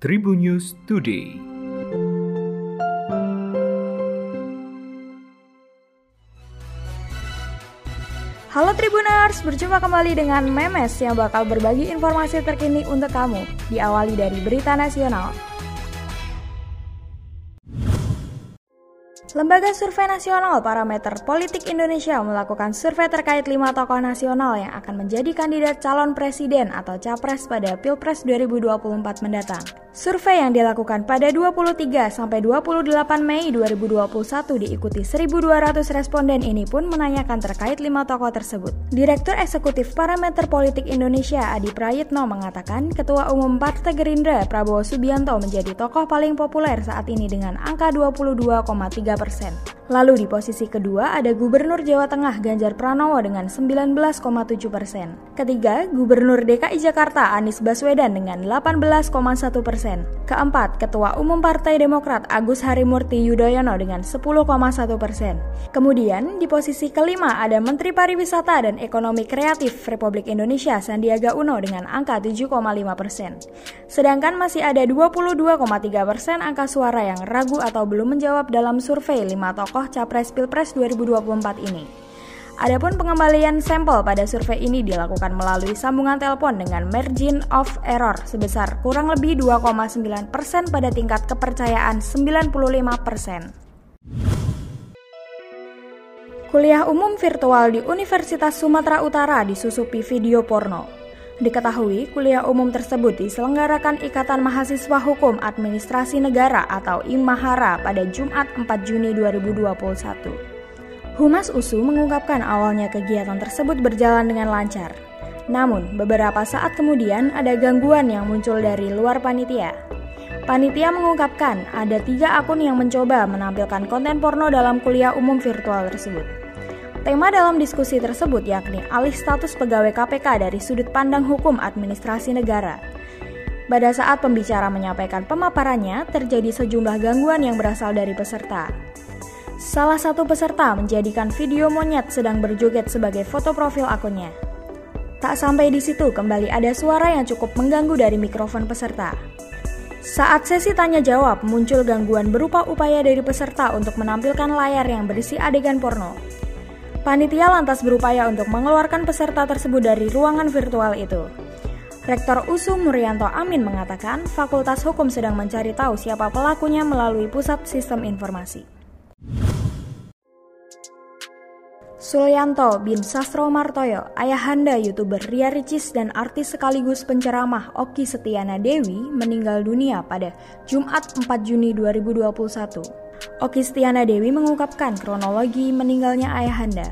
Tribun News Today. Halo Tribuners, berjumpa kembali dengan Memes yang bakal berbagi informasi terkini untuk kamu. Diawali dari berita nasional. Lembaga Survei Nasional Parameter Politik Indonesia melakukan survei terkait lima tokoh nasional yang akan menjadi kandidat calon presiden atau capres pada Pilpres 2024 mendatang. Survei yang dilakukan pada 23 sampai 28 Mei 2021 diikuti 1.200 responden ini pun menanyakan terkait lima tokoh tersebut. Direktur Eksekutif Parameter Politik Indonesia Adi Prayitno mengatakan Ketua Umum Partai Gerindra Prabowo Subianto menjadi tokoh paling populer saat ini dengan angka 22,3 persen. Lalu di posisi kedua ada Gubernur Jawa Tengah Ganjar Pranowo dengan 19,7 persen. Ketiga, Gubernur DKI Jakarta Anies Baswedan dengan 18,1 persen. Keempat, Ketua Umum Partai Demokrat Agus Harimurti Yudhoyono dengan 10,1 persen. Kemudian di posisi kelima ada Menteri Pariwisata dan Ekonomi Kreatif Republik Indonesia Sandiaga Uno dengan angka 7,5 persen. Sedangkan masih ada 22,3 persen angka suara yang ragu atau belum menjawab dalam survei 5 tokoh tokoh Capres Pilpres 2024 ini. Adapun pengembalian sampel pada survei ini dilakukan melalui sambungan telepon dengan margin of error sebesar kurang lebih 2,9% pada tingkat kepercayaan 95%. Kuliah umum virtual di Universitas Sumatera Utara disusupi video porno. Diketahui, kuliah umum tersebut diselenggarakan Ikatan Mahasiswa Hukum Administrasi Negara atau IMAHARA pada Jumat 4 Juni 2021. Humas USU mengungkapkan awalnya kegiatan tersebut berjalan dengan lancar. Namun, beberapa saat kemudian ada gangguan yang muncul dari luar panitia. Panitia mengungkapkan ada tiga akun yang mencoba menampilkan konten porno dalam kuliah umum virtual tersebut. Tema dalam diskusi tersebut yakni alih status pegawai KPK dari sudut pandang hukum administrasi negara. Pada saat pembicara menyampaikan pemaparannya, terjadi sejumlah gangguan yang berasal dari peserta. Salah satu peserta menjadikan video monyet sedang berjoget sebagai foto profil akunnya. Tak sampai di situ, kembali ada suara yang cukup mengganggu dari mikrofon peserta. Saat sesi tanya jawab, muncul gangguan berupa upaya dari peserta untuk menampilkan layar yang berisi adegan porno. Panitia lantas berupaya untuk mengeluarkan peserta tersebut dari ruangan virtual itu. Rektor USU Muryanto Amin mengatakan Fakultas Hukum sedang mencari tahu siapa pelakunya melalui Pusat Sistem Informasi. Sulyanto bin Sastro Martoyo, ayahanda youtuber Ria Ricis dan artis sekaligus penceramah Oki Setiana Dewi meninggal dunia pada Jumat 4 Juni 2021. Oki Stiana Dewi mengungkapkan kronologi meninggalnya ayahanda.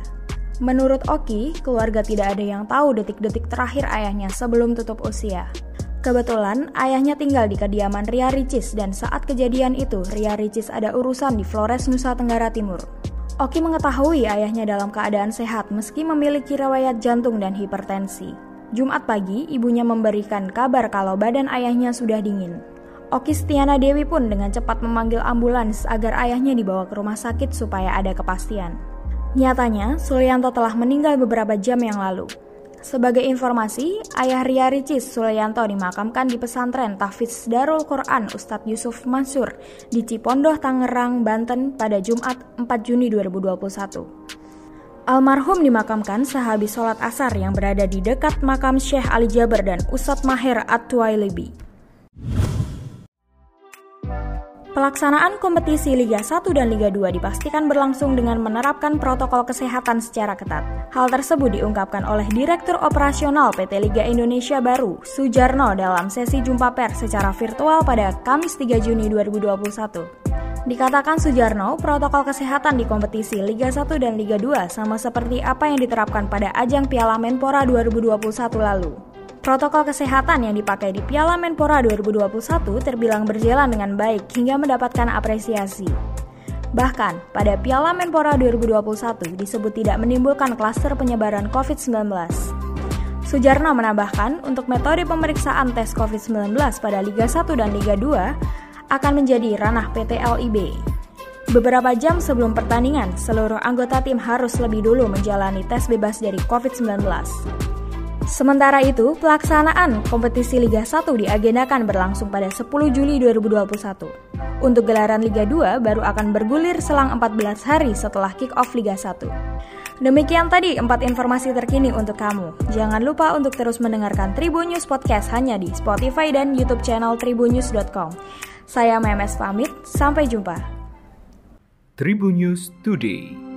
Menurut Oki, keluarga tidak ada yang tahu detik-detik terakhir ayahnya sebelum tutup usia. Kebetulan, ayahnya tinggal di kediaman Ria Ricis dan saat kejadian itu, Ria Ricis ada urusan di Flores, Nusa Tenggara Timur. Oki mengetahui ayahnya dalam keadaan sehat meski memiliki riwayat jantung dan hipertensi. Jumat pagi, ibunya memberikan kabar kalau badan ayahnya sudah dingin. Oki Stiana Dewi pun dengan cepat memanggil ambulans agar ayahnya dibawa ke rumah sakit supaya ada kepastian. Nyatanya, Sulyanto telah meninggal beberapa jam yang lalu. Sebagai informasi, ayah Ria Ricis Sulyanto dimakamkan di pesantren Tahfiz Darul Quran Ustadz Yusuf Mansur di Cipondoh, Tangerang, Banten pada Jumat 4 Juni 2021. Almarhum dimakamkan sehabis sholat asar yang berada di dekat makam Syekh Ali Jaber dan Ustadz Maher At-Tuwailibi. Pelaksanaan kompetisi Liga 1 dan Liga 2 dipastikan berlangsung dengan menerapkan protokol kesehatan secara ketat. Hal tersebut diungkapkan oleh Direktur Operasional PT Liga Indonesia Baru, Sujarno dalam sesi jumpa pers secara virtual pada Kamis 3 Juni 2021. Dikatakan Sujarno, protokol kesehatan di kompetisi Liga 1 dan Liga 2 sama seperti apa yang diterapkan pada ajang Piala Menpora 2021 lalu. Protokol kesehatan yang dipakai di Piala Menpora 2021 terbilang berjalan dengan baik hingga mendapatkan apresiasi. Bahkan, pada Piala Menpora 2021 disebut tidak menimbulkan klaster penyebaran COVID-19. Sujarno menambahkan, untuk metode pemeriksaan tes COVID-19 pada Liga 1 dan Liga 2 akan menjadi ranah PT LIB. Beberapa jam sebelum pertandingan, seluruh anggota tim harus lebih dulu menjalani tes bebas dari COVID-19. Sementara itu, pelaksanaan kompetisi Liga 1 diagendakan berlangsung pada 10 Juli 2021. Untuk gelaran Liga 2 baru akan bergulir selang 14 hari setelah kick-off Liga 1. Demikian tadi empat informasi terkini untuk kamu. Jangan lupa untuk terus mendengarkan Tribun News Podcast hanya di Spotify dan YouTube channel tribunnews.com. Saya Memes pamit, sampai jumpa. Tribun News Today.